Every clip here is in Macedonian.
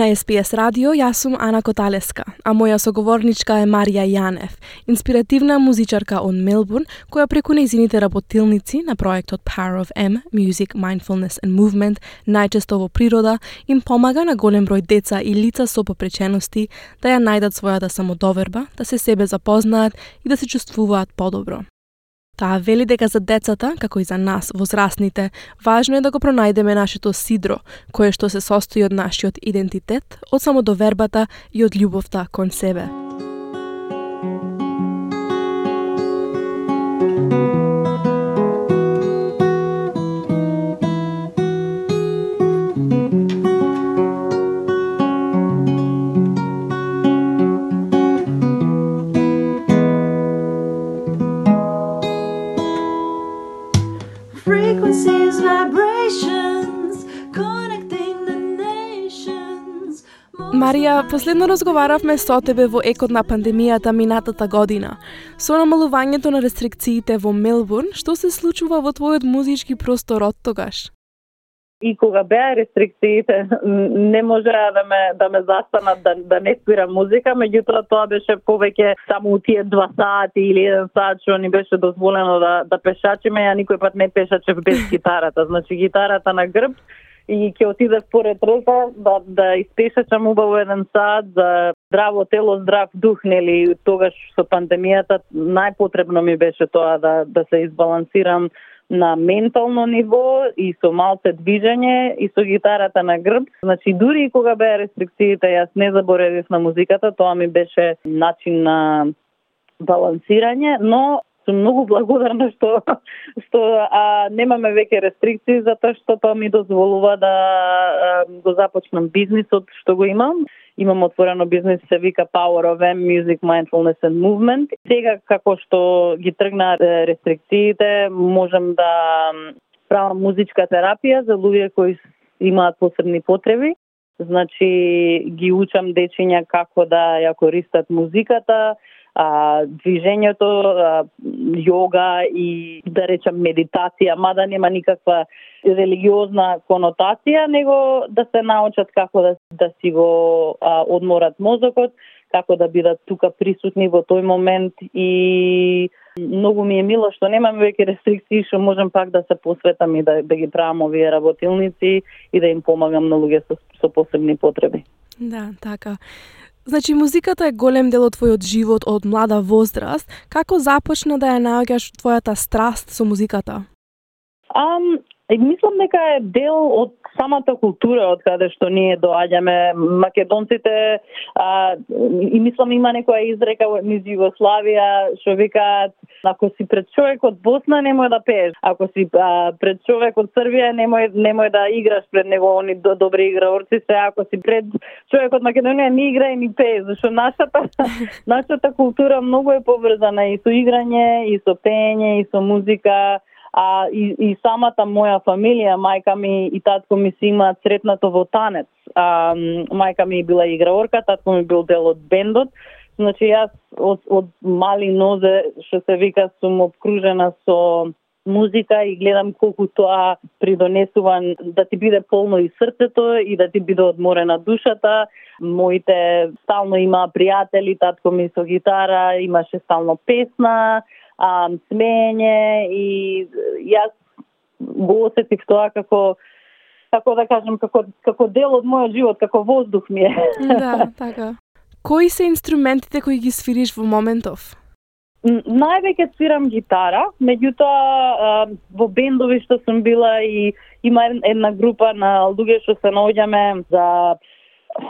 На SPS радио јас сум Ана Коталеска, а моја соговорничка е Марија Јанев, инспиративна музичарка од Мелбурн, која преку нејзините работилници на проектот Power of M, Music, Mindfulness and Movement, најчесто во природа, им помага на голем број деца и лица со попречености да ја најдат својата самодоверба, да се себе запознаат и да се чувствуваат подобро. Таа вели дека за децата, како и за нас, возрастните, важно е да го пронајдеме нашето сидро, кое што се состои од нашиот идентитет, од самодовербата и од љубовта кон себе. Последно разговаравме со тебе во екот на пандемијата минатата година. Со намалувањето на рестрикциите во Мелбурн, што се случува во твојот музички простор од тогаш? и кога беа рестрикциите не можеа да ме да ме застанат да, да не свирам музика, меѓутоа тоа беше повеќе само тие два сати или еден сат што ни беше дозволено да да пешачиме, ја никој пат не пешачев без гитарата. Значи гитарата на грб и ќе отидев поред река да да испешачам убаво еден сат за здраво тело, здрав дух, нели тогаш со пандемијата најпотребно ми беше тоа да да се избалансирам на ментално ниво и со малце движење и со гитарата на грб. Значи, дури и кога беа рестрикциите, јас не заборавив на музиката, тоа ми беше начин на балансирање, но сум многу благодарна што што а, немаме веќе рестрикции затоа што тоа ми дозволува да а, го започнам бизнисот што го имам имам отворено бизнис се вика Power of M Music Mindfulness and Movement. Сега како што ги тргна рестрикциите, можам да правам музичка терапија за луѓе кои имаат посебни потреби. Значи ги учам дечиња како да ја користат музиката, а, движењето, а, јога и да речам медитација, мада нема никаква религиозна конотација, него да се научат како да, да си го а, одморат мозокот, како да бидат тука присутни во тој момент и многу ми е мило што немам веќе рестрикции, што можам пак да се посветам и да, да ги правам овие работилници и да им помагам на луѓе со, со посебни потреби. Да, така. Значи, музиката е голем дел од твојот живот од млада возраст. Како започна да ја наоѓаш твојата страст со музиката? Um, И мислам дека е дел од самата култура од каде што ние доаѓаме. Македонците а, и мислам има некоја изрека низ Југославија што викаат ако си пред човек од Босна немој да пееш, ако си а, пред човек од Србија немој немој да играш пред него. Они до, добри играорци се, ако си пред човек од Македонија не играј ни пее, зашто нашата нашата култура многу е поврзана и со играње, и со пеење, и со музика а и, и самата моја фамилија, мајка ми и татко ми се имаат сретнато во танец. А, мајка ми била играорка, татко ми бил дел од бендот. Значи јас од, од мали нозе, што се вика, сум обкружена со музика и гледам колку тоа придонесува да ти биде полно и срцето и да ти биде одморена душата. Моите стално има пријатели, татко ми со гитара, имаше стално песна, а, смење и јас го осетив тоа како како да кажам како како дел од мојот живот, како воздух ми е. Да, така. Кои се инструментите кои ги свириш во моментов? Највеќе свирам гитара, меѓутоа во бендови што сум била и има една група на луѓе што се наоѓаме за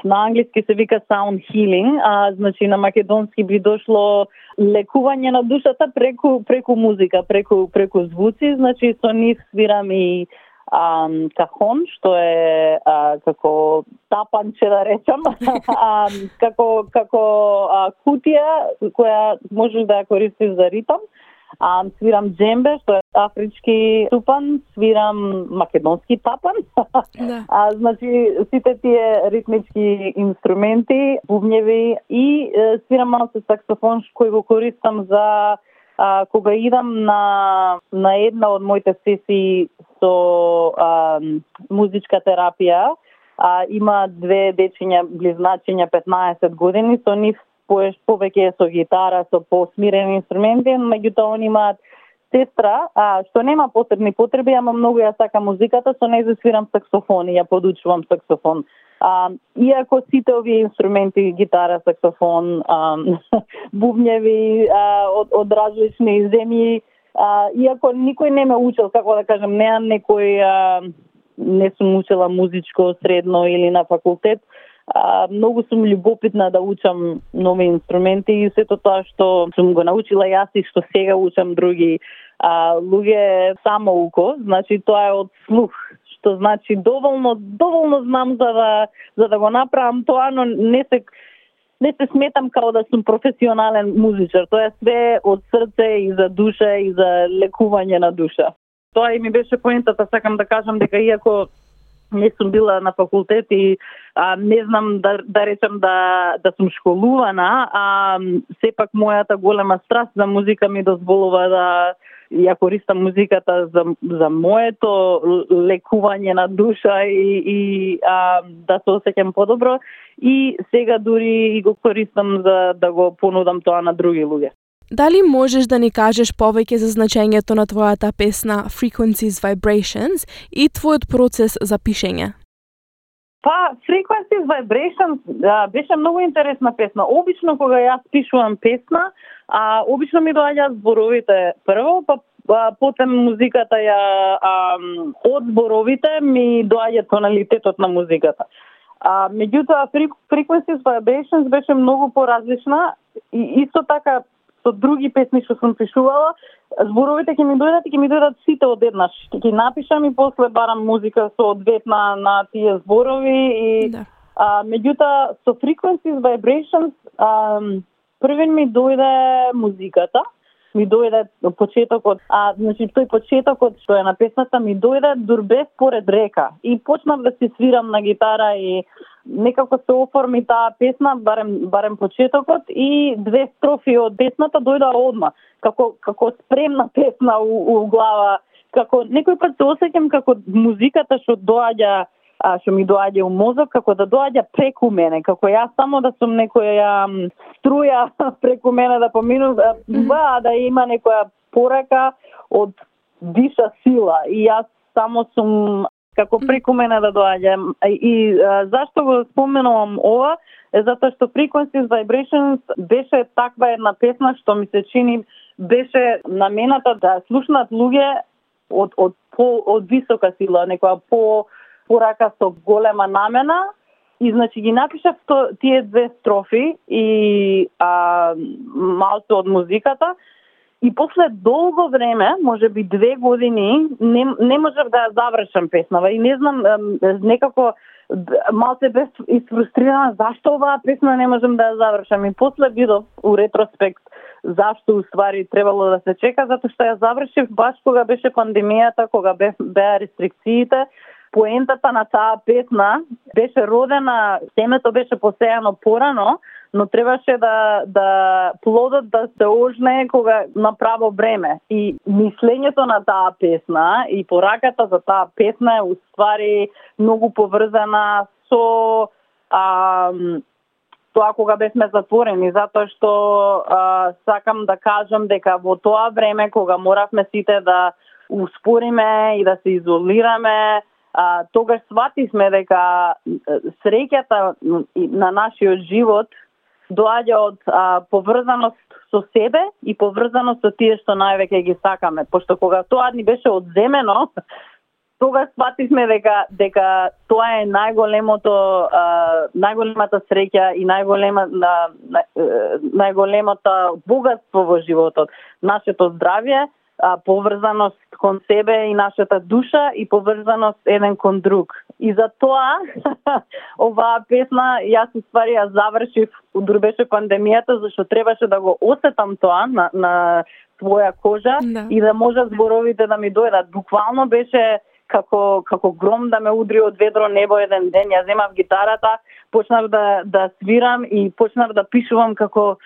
на англиски се вика sound healing, а значи на македонски би дошло лекување на душата преку преку музика, преку преку звуци, значи со нив свирам и а, кахон, што е а, како тапанче да речам, а, како како а, кутија која можеш да ја користиш за ритам А, свирам джембе, што е афрички тупан, свирам македонски тапан. Да. А, значи, сите тие ритмички инструменти, бубњеви и е, свирам малце саксофон кој го користам за а, кога идам на на една од моите сесии со а, музичка терапија, а, има две дечиња близначиња 15 години, со нив поеш повеќе со гитара, со посмирени инструменти, меѓутоа они имаат сестра, а, што нема потребни потреби, ама многу ја сака музиката, со неја свирам саксофон и ја подучувам саксофон. А, иако сите овие инструменти, гитара, саксофон, а, бубњеви а, од, од различни земји, а, иако никој не ме учил, како да кажам, неа некој, а, не сум учела музичко средно или на факултет, а, многу сум љубопитна да учам нови инструменти и сето тоа што сум го научила јас и што сега учам други а, луѓе само уко, значи тоа е од слух, што значи доволно доволно знам за да за да го направам тоа, но не се не се сметам као да сум професионален музичар. Тоа е све од срце и за душа и за лекување на душа. Тоа и ми беше поентата, сакам да кажам дека иако не сум била на факултет и а, не знам да, да речам да, да сум школувана, а сепак мојата голема страст за музика ми дозволува да ја користам музиката за, за моето лекување на душа и, и а, да се осеќам подобро и сега дури и го користам за да го понудам тоа на други луѓе. Дали можеш да ни кажеш повеќе за значењето на твојата песна Frequencies Vibrations и твојот процес за пишење? Па, Frequencies Vibrations да, беше многу интересна песна. Обично кога јас пишувам песна, а обично ми доаѓаат зборовите прво, па а, потем музиката ја а, од зборовите ми доаѓа тоналитетот на музиката. А, меѓутоа, Frequencies Vibrations беше многу поразлична и исто така со други песни што сум пишувала, зборовите ќе ми дојдат и ќе ми дојдат сите одеднаш. Ќе ги напишам и после барам музика со одвет на, на тие зборови и Да. а, меѓутоа со Frequencies Vibrations а, првен ми дојде музиката, ми дојде почетокот, а значи тој почетокот што е на песната ми дојде дурбе според река. И почнав да си свирам на гитара и некако се оформи таа песна, барем барем почетокот и две строфи од песната дојдоа одма, како како спремна песна у, у глава, како некој пат се осеќам како музиката што доаѓа а, што ми доаѓа у мозок, како да доаѓа преку мене, како јас само да сум некоја струја преку мене да поминува, ба, да има некоја порака од диша сила. И јас само сум како преку мене да доаѓа. И, а, зашто го споменувам ова? Е затоа што Frequencies Vibrations беше таква една песна што ми се чини беше намената да слушнат луѓе од од по од висока сила, некоја по порака со голема намена и значи ги напишав то, тие две строфи и а, малце од музиката. И после долго време, може би две години, не, не можев да ја завршам песнава и не знам, некако малце бев исфрустрирана зашто оваа песна не можем да ја завршам? И после видов у ретроспект зашто уствари требало да се чека, затоа што ја завршив баш кога беше пандемијата, кога бе, беа рестрикциите, поентата на таа песна беше родена, семето беше посејано порано, но требаше да да плодот да се ожне кога на право време. И мислењето на таа песна и пораката за таа песна е уствари многу поврзана со а, тоа кога бевме затворени, затоа што а, сакам да кажам дека во тоа време кога моравме сите да успориме и да се изолираме, а, тогаш свативме дека среќата на нашиот живот доаѓа од а, поврзаност со себе и поврзаност со тие што највеќе ги сакаме, пошто кога тоа ни беше одземено, тогаш свативме дека дека тоа е најголемото а, најголемата среќа и најголема на, на, најголемото богатство во животот, нашето здравје, а, поврзаност кон себе и нашата душа и поврзаност еден кон друг. И за тоа оваа песна јас ствари ја завршив дури беше пандемијата зашто требаше да го осетам тоа на, на своја кожа Да. и да можат зборовите да ми дојдат. Буквално беше како како гром да ме удри од ведро небо еден ден. Ја земав гитарата, почнав да да свирам и почнав да пишувам како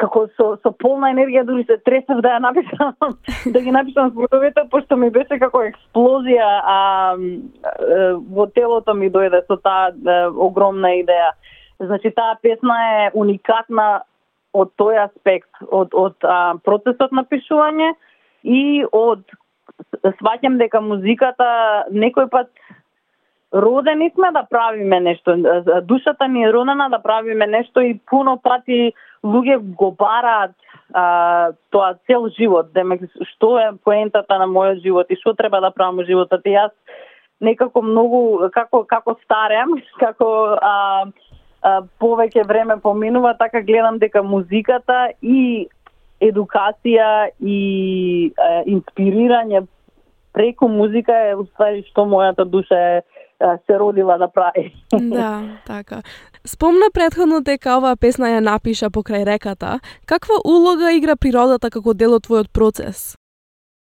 како со со полна енергија дури се тресав да ја напишам да ги напишам зборовите пошто ми беше како експлозија а, а во телото ми дојде со таа огромна идеја. Значи таа песна е уникатна од тој аспект, од од а, процесот на пишување и од сваќам дека музиката некој пат родени сме да правиме нешто. Душата ни е родена да правиме нешто и пуно пати луѓе го бараат а, тоа цел живот. Демек, што е поентата на мојот живот и што треба да правам во животот. И јас некако многу, како, како старем, како а, а, повеќе време поминува, така гледам дека музиката и едукација и а, инспирирање преку музика е уствари што мојата душа е се родила да прави. Да, така. Спомна предходно дека оваа песна ја напиша покрај реката. Каква улога игра природата како дел од твојот процес?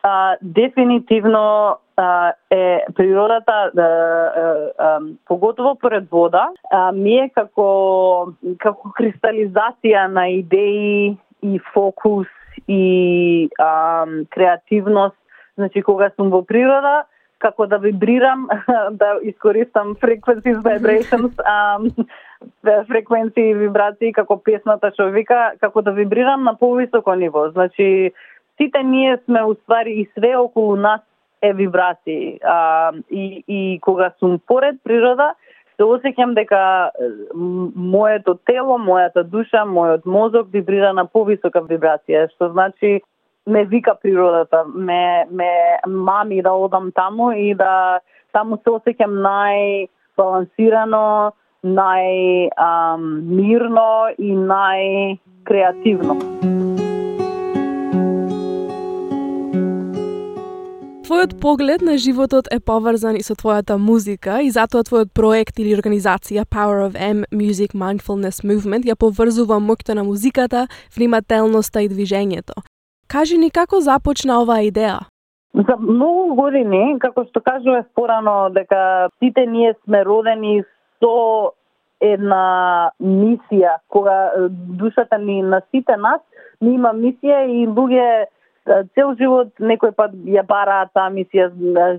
А, дефинитивно а, е природата, а, а, а, поготово поред вода, а, ми е како, како кристализација на идеи и фокус и а, креативност. Значи, кога сум во природа, како да вибрирам, да искористам frequencies, vibrations, um, фреквенции и вибрации, како песната што вика, како да вибрирам на повисоко ниво. Значи, сите ние сме уствари и све околу нас е вибрации. А, и, и кога сум поред природа, се осеќам дека моето тело, мојата душа, мојот мозок вибрира на повисока вибрација, што значи ме вика природата, ме, ме мами да одам таму и да таму се осеќам најбалансирано, најмирно и најкреативно. Твојот поглед на животот е поврзан и со твојата музика и затоа твојот проект или организација Power of M Music Mindfulness Movement ја поврзува моќта на музиката, внимателноста и движењето. Кажи ни како започна оваа идеја? За многу години, како што кажував порано, дека сите ние сме родени со една мисија, кога душата ни на сите нас ни има мисија и луѓе цел живот некој пат ја бараат таа мисија,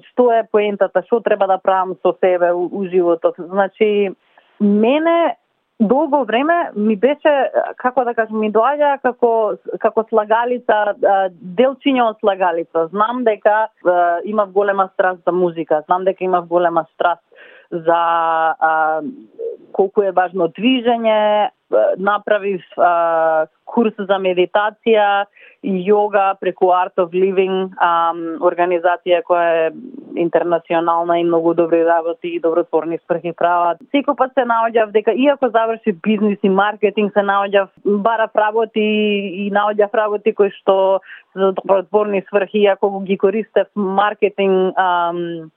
што е поентата, што треба да правам со себе у, у животот. Значи, мене долго време ми беше, како да кажам, ми доаѓа како, како слагалица, делчиња од слагалица. Знам дека имав голема страст за музика, знам дека имав голема страст за а, колку е важно движење, направив а, курс за медитација и йога преку Art of Living, а, организација која е интернационална и многу добри работи и добротворни спрхи прават. Секој пат се наоѓав дека иако заврши бизнис и маркетинг, се наоѓав бара работи и наоѓав работи кои што за добротворни сврхи, иако ги користев маркетинг ам, а,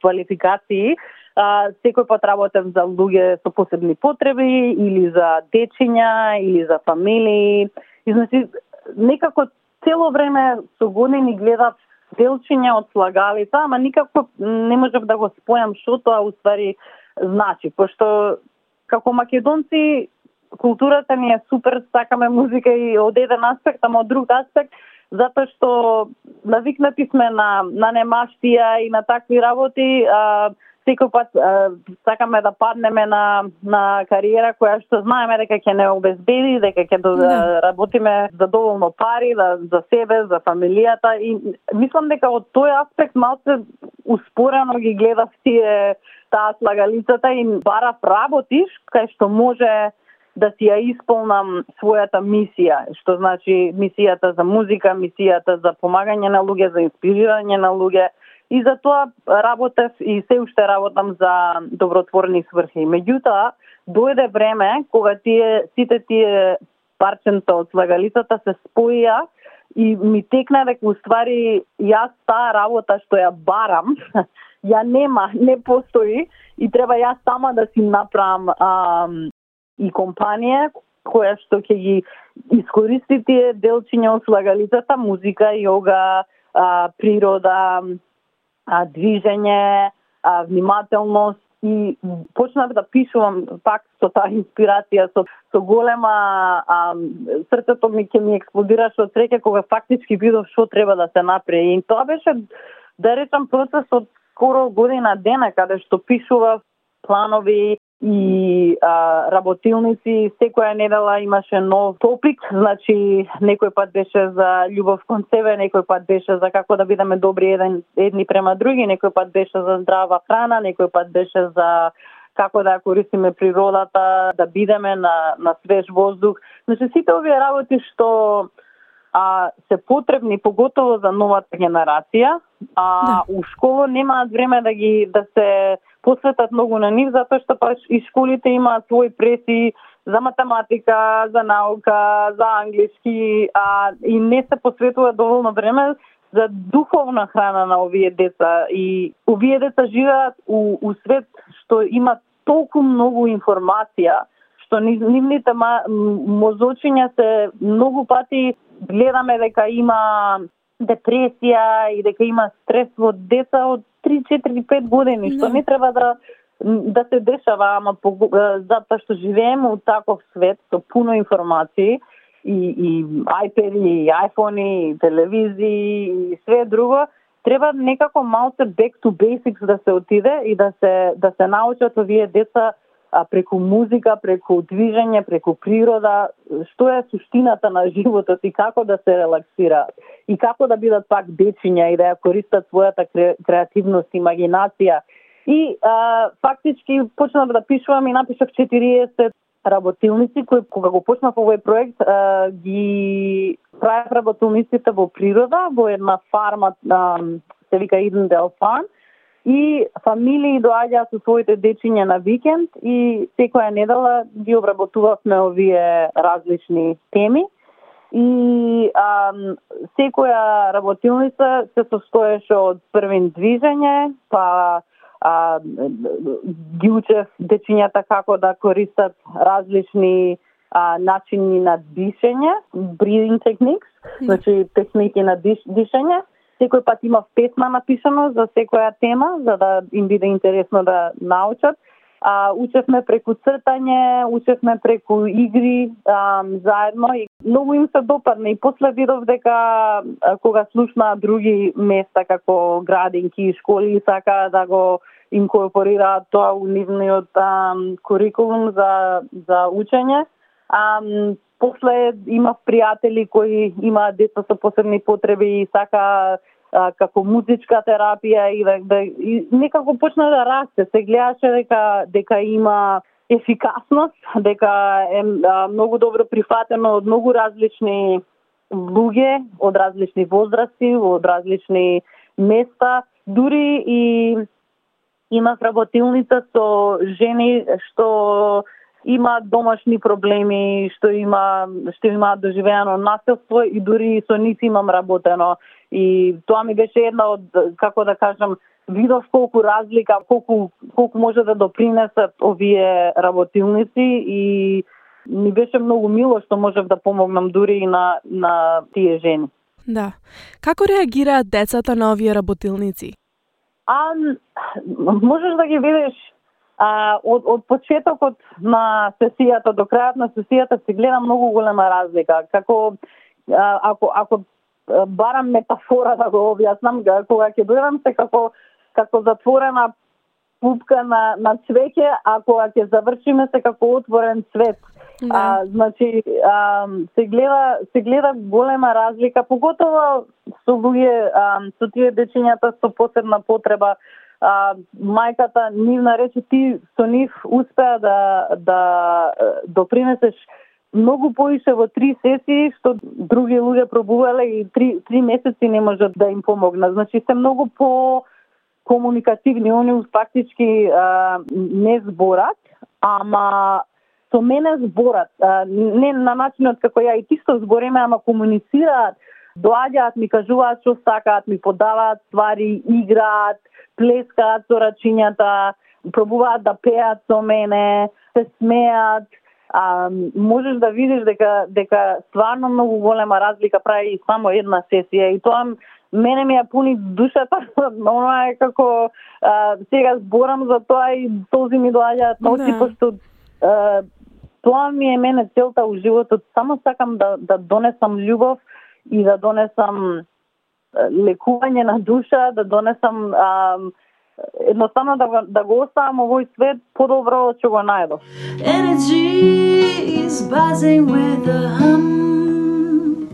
квалификации, секој пат работев за луѓе со посебни потреби или за дечиња или за фамилии. И значи некако цело време со години гледав делчиња од слагалица, ама никако не можев да го спојам што тоа уствари значи, пошто како македонци културата ни е супер, сакаме музика и од еден аспект, ама од друг аспект затоа што навикнати сме на на немаштија и на такви работи, а, секој пат а, сакаме да паднеме на на кариера која што знаеме дека ќе не обезбеди, дека ќе да. Да. работиме за доволно пари, да, за себе, за фамилијата и мислам дека од тој аспект малце успорено ги гледав тие таа слагалицата и барав работи кај што може да си ја исполнам својата мисија, што значи мисијата за музика, мисијата за помагање на луѓе, за инспирирање на луѓе. И за тоа работев и се уште работам за добротворни сврхи. Меѓутоа, дојде време кога тие сите тие парченца од слагалицата се споија и ми текна дека уствари јас таа работа што ја барам, ја нема, не постои и треба јас сама да си направам а, и компанија која што ќе ги искористи тие делчиња од слагалицата, музика, йога, а, природа, а, движење, а, внимателност и почнав да пишувам пак со таа инспирација, со, со голема а, срцето ми ќе ми експлодираше од среќа кога фактички видов што треба да се направи. И тоа беше да речам процес од скоро година дена каде што пишував планови и а, работилници. Секоја недела имаше нов топик, значи некој пат беше за љубов кон себе, некој пат беше за како да бидеме добри еден, едни према други, некој пат беше за здрава храна, некој пат беше за како да користиме природата, да бидеме на, на свеж воздух. Значи сите овие работи што а, се потребни поготово за новата генерација, а да. у школа немаат време да ги да се посветат многу на нив затоа што па и школите имаат свој преси за математика, за наука, за англиски, а и не се посветува доволно време за духовна храна на овие деца. И овие деца живеат у, у свет што има толку многу информација што нивните мозочиња се многу пати гледаме дека има депресија и дека има стрес во деца од 3, 4, 5 години, што не треба да да се дешава, ама по, затоа што живееме у таков свет со пуно информации и, и iPad, и iPhone, и телевизии и све друго, треба некако малце back to basics да се отиде и да се да се научат овие деца преку музика, преку движење, преку природа, што е суштината на животот и како да се релаксираат и како да бидат пак дечиња и да ја користат својата креативност, имагинација. И а, фактички почнав да пишувам и напишав 40 работилници кои кога го почнав овој проект а, ги правев работилниците во природа, во една фарма а, се вика Идендел Farm и фамилии доаѓаа со своите дечиња на викенд и секоја недела ги обработувавме овие различни теми. И а, секоја работилница се состоеше од првин движење, па а, ги учев дечињата како да користат различни а, начини на дишење, breathing techniques, значи техники на диш, дишење Секој пат има песма напишано за секоја тема, за да им биде интересно да научат. А, учевме преку цртање, учевме преку игри а, заедно и многу им се допадна и после видов дека а, кога слушна други места како градинки и школи сака да го инкорпорираат тоа у нивниот а, курикулум за за учење. А, после имав пријатели кои имаат деца со посебни потреби и сака а, како музичка терапија и да, да и некако почна да расте. Се гледаше дека дека има ефикасност, дека е а, многу добро прифатено од многу различни луѓе, од различни возрасти, од различни места, дури и има работилница со жени што имаат домашни проблеми, што има што имаат доживеано насилство и дури со нив имам работено. И тоа ми беше една од како да кажам видов колку разлика, колку колку може да допринесат овие работилници и ми беше многу мило што можев да помогнам дури и на на тие жени. Да. Како реагираат децата на овие работилници? А, можеш да ги видиш А, од, од почетокот на сесијата до крајот на сесијата се гледа многу голема разлика. Како а, ако ако барам метафора да го објаснам, кога ќе дојдам се како како затворена пупка на на цвеќе, а кога ќе завршиме се како отворен цвет. Да. А, значи, а, се гледа се гледа голема разлика, поготово со луѓе со тие дечињата со посебна потреба а, мајката нивна рече ти со нив успеа да да допринесеш многу поише во три сесии што други луѓе пробувале и три, три месеци не можат да им помогнат. Значи се многу по комуникативни, они фактички а, не зборат, ама со мене зборат. А, не на начинот како ја и ти што збореме, ама комуницираат. Доаѓаат, ми кажуваат што сакаат, ми подаваат ствари, играат, плескаат со рачињата, пробуваат да пеат со мене, се смеат, а, можеш да видиш дека дека стварно многу голема разлика прави и само една сесија. И тоа мене ми ја пуни душата, она е како а, сега зборам за тоа и този ми доаѓаат на очи, Да. пошто а, тоа ми е мене целта у животот, само сакам да, да донесам љубов и да донесам лекување на душа, да донесам а, едноставно да го, да го оставам овој свет подобро од што го најдов. Energy is buzzing with a hum.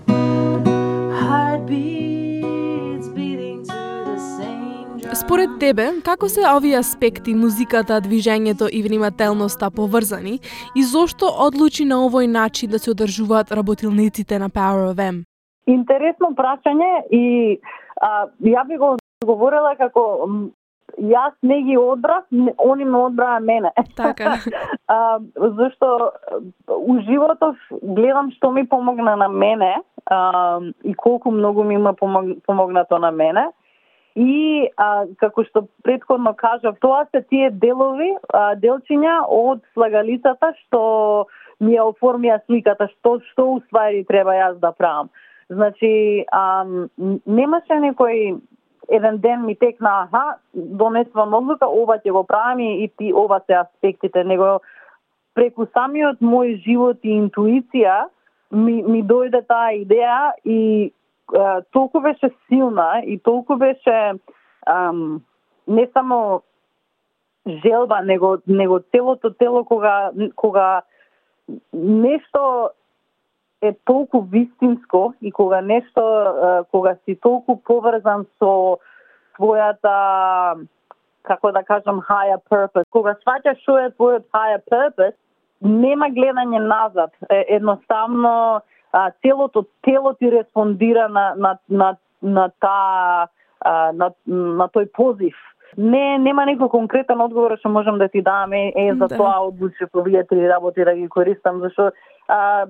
Heartbeats beating to the same drum. Според тебе, како се овие аспекти, музиката, движењето и внимателноста поврзани и зошто одлучи на овој начин да се одржуваат работилниците на Power of M? Интересно прашање и а, ја би го говорила како јас не ги одбрав, они ме одбраа мене. Така. а, зашто у животов гледам што ми помогна на мене а, и колку многу ми има помог, помогнато на мене. И а, како што предходно кажав, тоа се тие делови, а, делчиња од слагалицата што ми ја оформија сликата, што што уствари треба јас да правам. Значи, ам, немаше некој еден ден ми текна, аха, донесвам одлука, ова ќе го правам и ти ова се аспектите, него преку самиот мој живот и интуиција ми, ми дојде таа идеја и е, толку беше силна и толку беше ам, не само желба, него, него целото тело кога, кога нешто е толку вистинско и кога нешто, кога си толку поврзан со својата како да кажам higher purpose. Кога сваќаш што е твојот higher purpose, нема гледање назад. Е, едноставно целото тело ти респондира на на на на таа а, на, на тој позив. Не, нема некој конкретен одговор што можам да ти дам, е, е за Да. тоа одлучив овие три работи да ги користам, зашто а,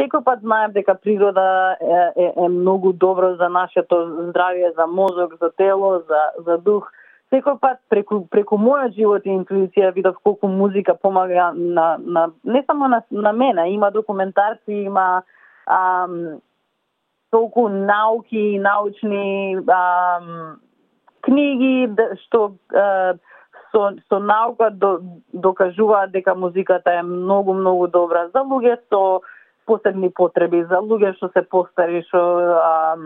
секој пат знаем дека природа е, е, е многу добро за нашето здравје, за мозок, за тело, за, за дух. Секој пат преку, преку мојот живот и интуиција видов колку музика помага на, на не само на, на мене, има документарци, има ам, толку науки научни ам, книги да, што а, со, со наука до, докажуваат дека музиката е многу, многу добра за луѓе со посебни потреби, за луѓе што се постари, што ам,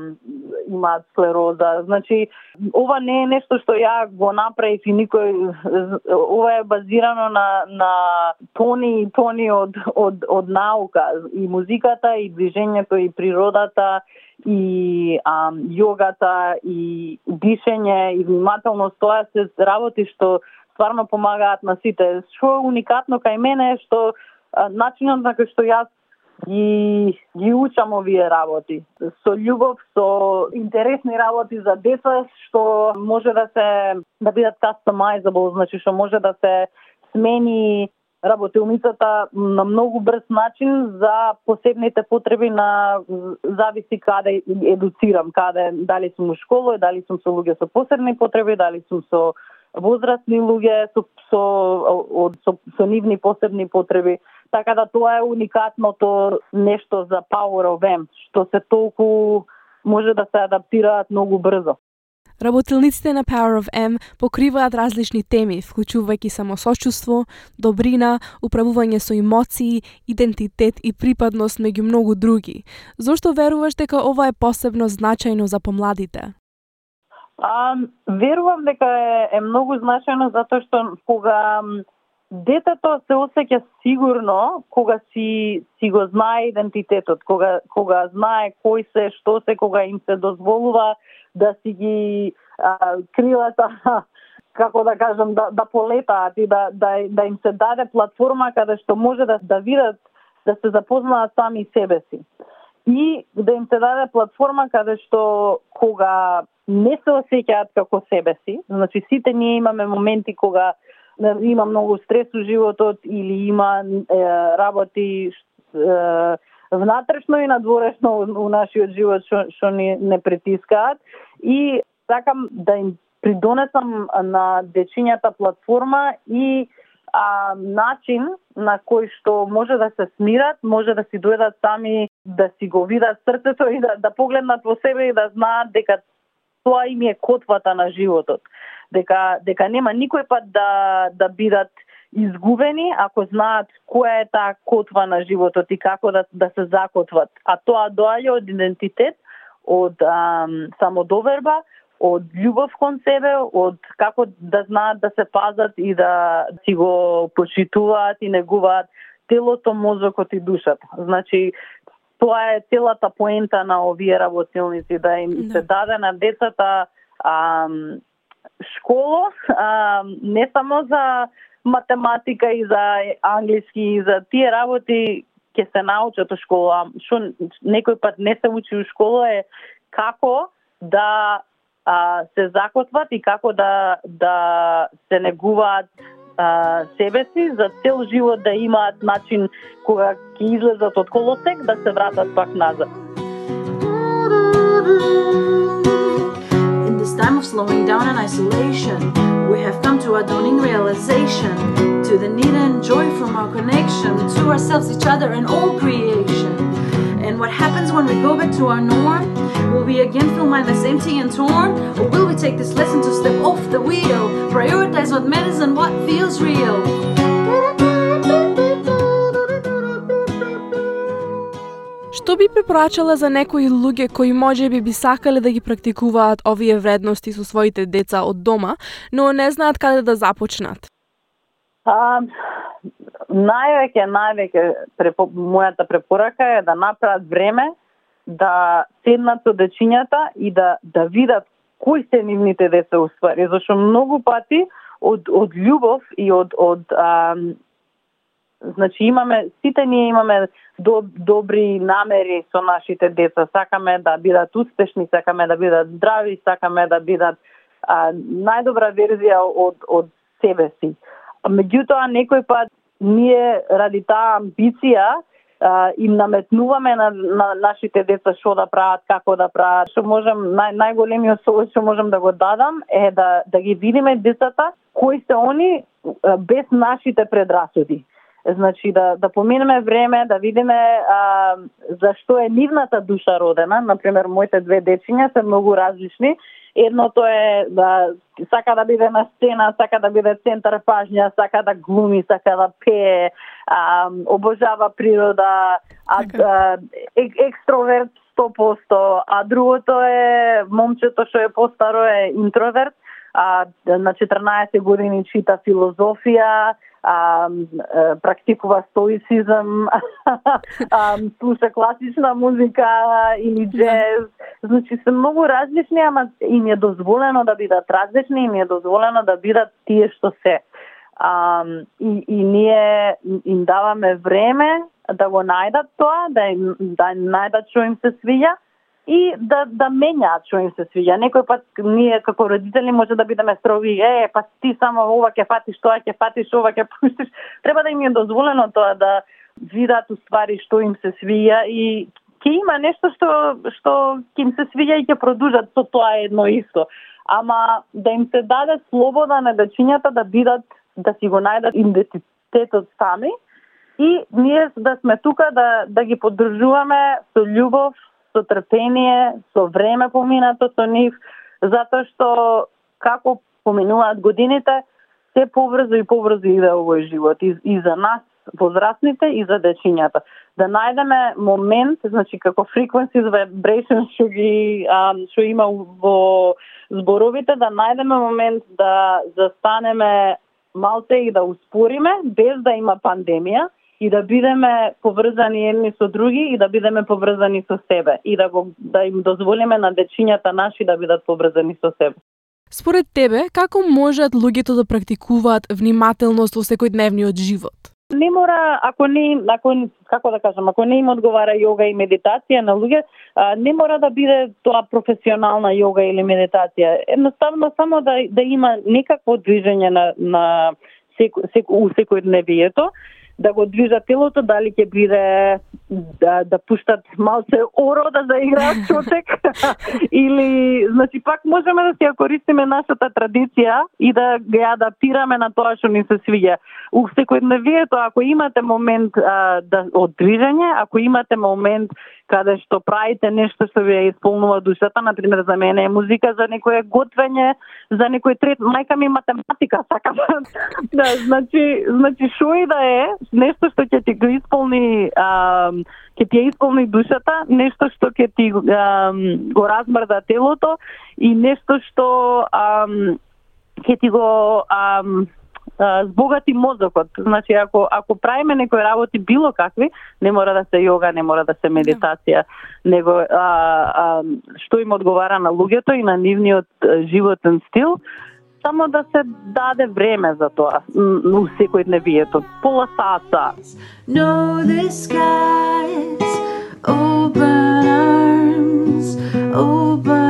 имаат склероза. Значи, ова не е нешто што ја го направив и никој... Ова е базирано на, на тони и тони од, од, од наука. И музиката, и движењето, и природата, и а, јогата, и дишење, и внимателност. Тоа се работи што стварно помагаат на сите. Што е уникатно кај мене е што начинот на кој што јас ги, ги учам овие работи. Со љубов, со интересни работи за деца, што може да се да бидат customizable, значи што може да се смени работилницата на многу брз начин за посебните потреби на зависи каде едуцирам, каде дали сум у школа, дали сум со луѓе со посебни потреби, дали сум со возрастни луѓе со со од со, со нивни посебни потреби. Така да тоа е уникатното нешто за Power of M, што се толку може да се адаптираат многу брзо. Работилниците на Power of M покриваат различни теми, вклучувајќи самосочувство, добрина, управување со емоции, идентитет и припадност меѓу многу други. Зошто веруваш дека ова е посебно значајно за помладите? А, верувам дека е, е многу значајно затоа што кога детето се осеќа сигурно, кога си си го знае идентитетот, кога кога знае кој се, што се, кога им се дозволува да си ги а, крилата како да кажам да да полетаат и да да да им се даде платформа каде што може да да видат да се запознаат сами себе си и да им се даде платформа каде што кога не се осеќаат како себе си, значи сите ние имаме моменти кога има многу стрес у животот или има е, работи е, внатрешно и надворешно у, у нашиот живот што што ни не притискаат. И сакам да им придонесам на дечињата платформа и а, начин на кој што може да се смират, може да си дојдат сами да си го видат срцето и да, да погледнат во себе и да знаат дека тоа им е котвата на животот. Дека дека нема никој пат да да бидат изгубени ако знаат која е таа котва на животот и како да да се закотват. А тоа доаѓа од идентитет, од ам, самодоверба, од љубов кон себе, од како да знаат да се пазат и да си го почитуваат и негуваат телото, мозокот и душата. Значи, тоа е целата поента на овие работилници, да им да. се даде на децата ам, школо, ам, не само за математика и за англиски и за тие работи ќе се научат во школа, што некој пат не се учи во школа е како да а, се закотват и како да да се негуваат а, себе си за цел живот да имаат начин кога ќе излезат од колосек да се вратат пак назад. In this time of slowing down and isolation, we have come to a dawning realization to the need and joy from our connection to ourselves, each other, and all creation. And what happens when we go back to our norm? Will we again feel mindless, empty, and torn? Or will we take this lesson to step off the wheel? Prioritize what matters and what feels real. Што би препорачала за некои луѓе кои можеби би сакале да ги практикуваат овие вредности со своите деца од дома, но не знаат каде да започнат? А, највеќе, највеќе препо, мојата препорака е да направат време да седнат со дечињата и да да видат кои се нивните деца уствари, зашто многу пати од од љубов и од од а, значи имаме сите ние имаме доб, добри намери со нашите деца, сакаме да бидат успешни, сакаме да бидат здрави, сакаме да бидат а, најдобра верзија од од себе си. Меѓутоа некој пат ние ради таа амбиција а, им наметнуваме на, на нашите деца што да прават, како да прават. Што можем нај, најголемиот совет што можем да го дадам е да да ги видиме децата кои се они без нашите предрасуди. Значи да да поминеме време, да видиме а, зашто е нивната душа родена. Например, моите две дечиња се многу различни. Едното е да сака да биде на сцена, сака да биде центар пажња, сака да глуми, сака да пее, а, обожава природа, а, Така. а, ек, екстроверт 100%, а другото е момчето што е постаро е интроверт, а на 14 години чита филозофија, а, практикува стоицизам, а, слуша класична музика или джез. Значи се многу различни, ама им е дозволено да бидат различни, им е дозволено да бидат тие што се. А, и, и ние им даваме време да го најдат тоа, да им да најдат што им се свиѓа и да да менјаат што им се свиѓа. Некој пат ние како родители може да бидеме строги, е, па ти само ова ќе фатиш, тоа ќе фатиш, ова ќе пуштиш. Треба да им е дозволено тоа да видат уствари што им се свиѓа и ќе има нешто што што ќе им се свиѓа и ќе продолжат со тоа едно исто. Ама да им се даде слобода на дечињата да бидат да си го најдат идентитетот сами и ние да сме тука да да ги поддржуваме со љубов, со трпение, со време поминато со нив, затоа што како поминуваат годините, се поврзо и поврзо иде овој живот и, и за нас возрастните и за дечињата. Да најдеме момент, значи како frequencies vibration што ги а, што има во зборовите, да најдеме момент да застанеме малце и да успориме без да има пандемија и да бидеме поврзани едни со други и да бидеме поврзани со себе и да го да им дозволиме на дечињата наши да бидат поврзани со себе. Според тебе, како можат луѓето да практикуваат внимателност во секојдневниот живот? Не мора, ако не, ако, како да кажам, ако не им одговара јога и медитација на луѓе, не мора да биде тоа професионална јога или медитација. Едноставно само да да има некакво движење на на секо, секо, у секојдневието, да го движат телото, дали ќе биде да, да пуштат малце оро да заиграат чотек или значи пак можеме да си ја користиме нашата традиција и да ја адаптираме на тоа што ни се свиѓа. У секојдневието ако имате момент а, да од движење, ако имате момент каде што правите нешто што ви исполнува душата, на пример за мене е музика, за некој е готвење, за некој трет, мајка ми математика, сака да, значи, значи шо и да е, нешто што ќе ти го исполни, а, ќе ти исполни душата, нешто што ќе ти а, го размрда телото и нешто што а, ќе ти го а, збогати мозокот. Значи ако ако правиме некои работи било какви, не мора да се јога, не мора да се медитација, него а, а, што им одговара на луѓето и на нивниот животен стил, само да се даде време за тоа у секој дневието, пола сата. No, the skies open arms, open